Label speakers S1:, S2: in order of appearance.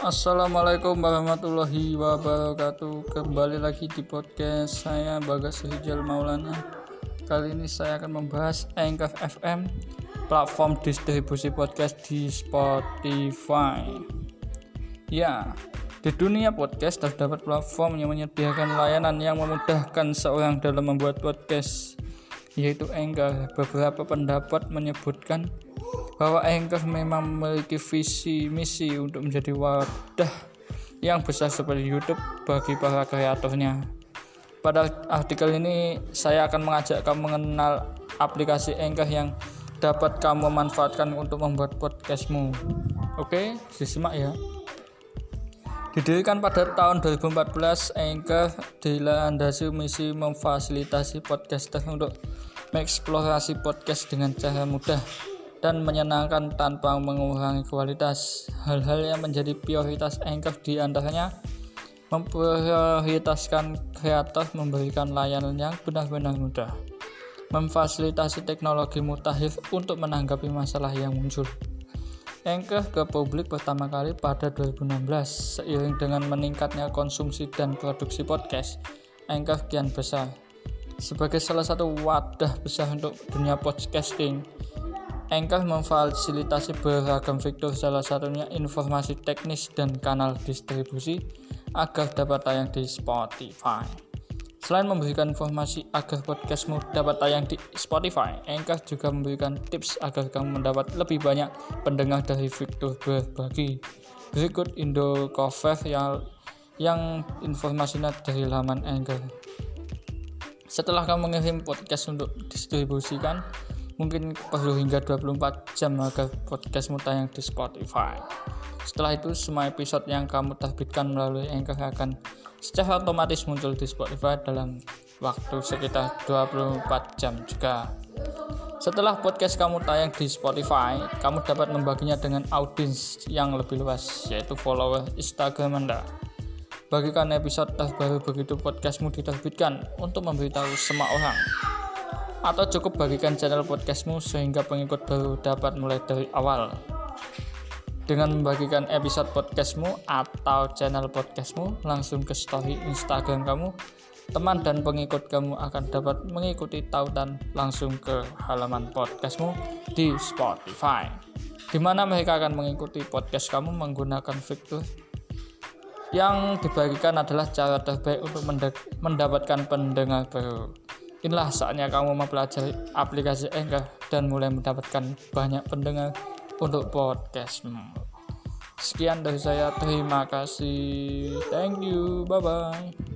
S1: Assalamualaikum warahmatullahi wabarakatuh. Kembali lagi di podcast saya Bagas Hijal Maulana. Kali ini saya akan membahas Anchor FM Platform distribusi podcast di Spotify. Ya, di dunia podcast terdapat platform yang menyediakan layanan yang memudahkan seorang dalam membuat podcast yaitu Anchor. Beberapa pendapat menyebutkan bahwa Anchor memang memiliki visi misi untuk menjadi wadah yang besar seperti YouTube bagi para kreatornya. Pada artikel ini saya akan mengajak kamu mengenal aplikasi Anchor yang dapat kamu manfaatkan untuk membuat podcastmu. Oke, disimak ya. Didirikan pada tahun 2014, Anchor dilandasi misi memfasilitasi podcaster untuk mengeksplorasi podcast dengan cara mudah dan menyenangkan tanpa mengurangi kualitas. Hal-hal yang menjadi prioritas Anchor di antaranya memprioritaskan kreator memberikan layanan yang benar-benar mudah, memfasilitasi teknologi mutakhir untuk menanggapi masalah yang muncul. Anchor ke publik pertama kali pada 2016 seiring dengan meningkatnya konsumsi dan produksi podcast. Anchor kian besar sebagai salah satu wadah besar untuk dunia podcasting Anchor memfasilitasi beragam fitur salah satunya informasi teknis dan kanal distribusi agar dapat tayang di Spotify. Selain memberikan informasi agar podcastmu dapat tayang di Spotify, Anchor juga memberikan tips agar kamu mendapat lebih banyak pendengar dari fitur berbagi. Berikut Indo Cover yang, yang informasinya dari laman Anchor. Setelah kamu mengirim podcast untuk distribusikan, mungkin perlu hingga 24 jam agar podcastmu tayang di Spotify. Setelah itu, semua episode yang kamu terbitkan melalui Anchor akan secara otomatis muncul di Spotify dalam waktu sekitar 24 jam juga. Setelah podcast kamu tayang di Spotify, kamu dapat membaginya dengan audiens yang lebih luas, yaitu follower Instagram Anda. Bagikan episode terbaru begitu podcastmu diterbitkan untuk memberitahu semua orang atau cukup bagikan channel podcastmu sehingga pengikut baru dapat mulai dari awal. Dengan membagikan episode podcastmu atau channel podcastmu langsung ke story Instagram kamu, teman dan pengikut kamu akan dapat mengikuti tautan langsung ke halaman podcastmu di Spotify, di mana mereka akan mengikuti podcast kamu menggunakan fitur yang dibagikan adalah cara terbaik untuk mendapatkan pendengar baru. Inilah saatnya kamu mempelajari aplikasi Anchor dan mulai mendapatkan banyak pendengar untuk podcastmu. Sekian dari saya, terima kasih. Thank you, bye bye.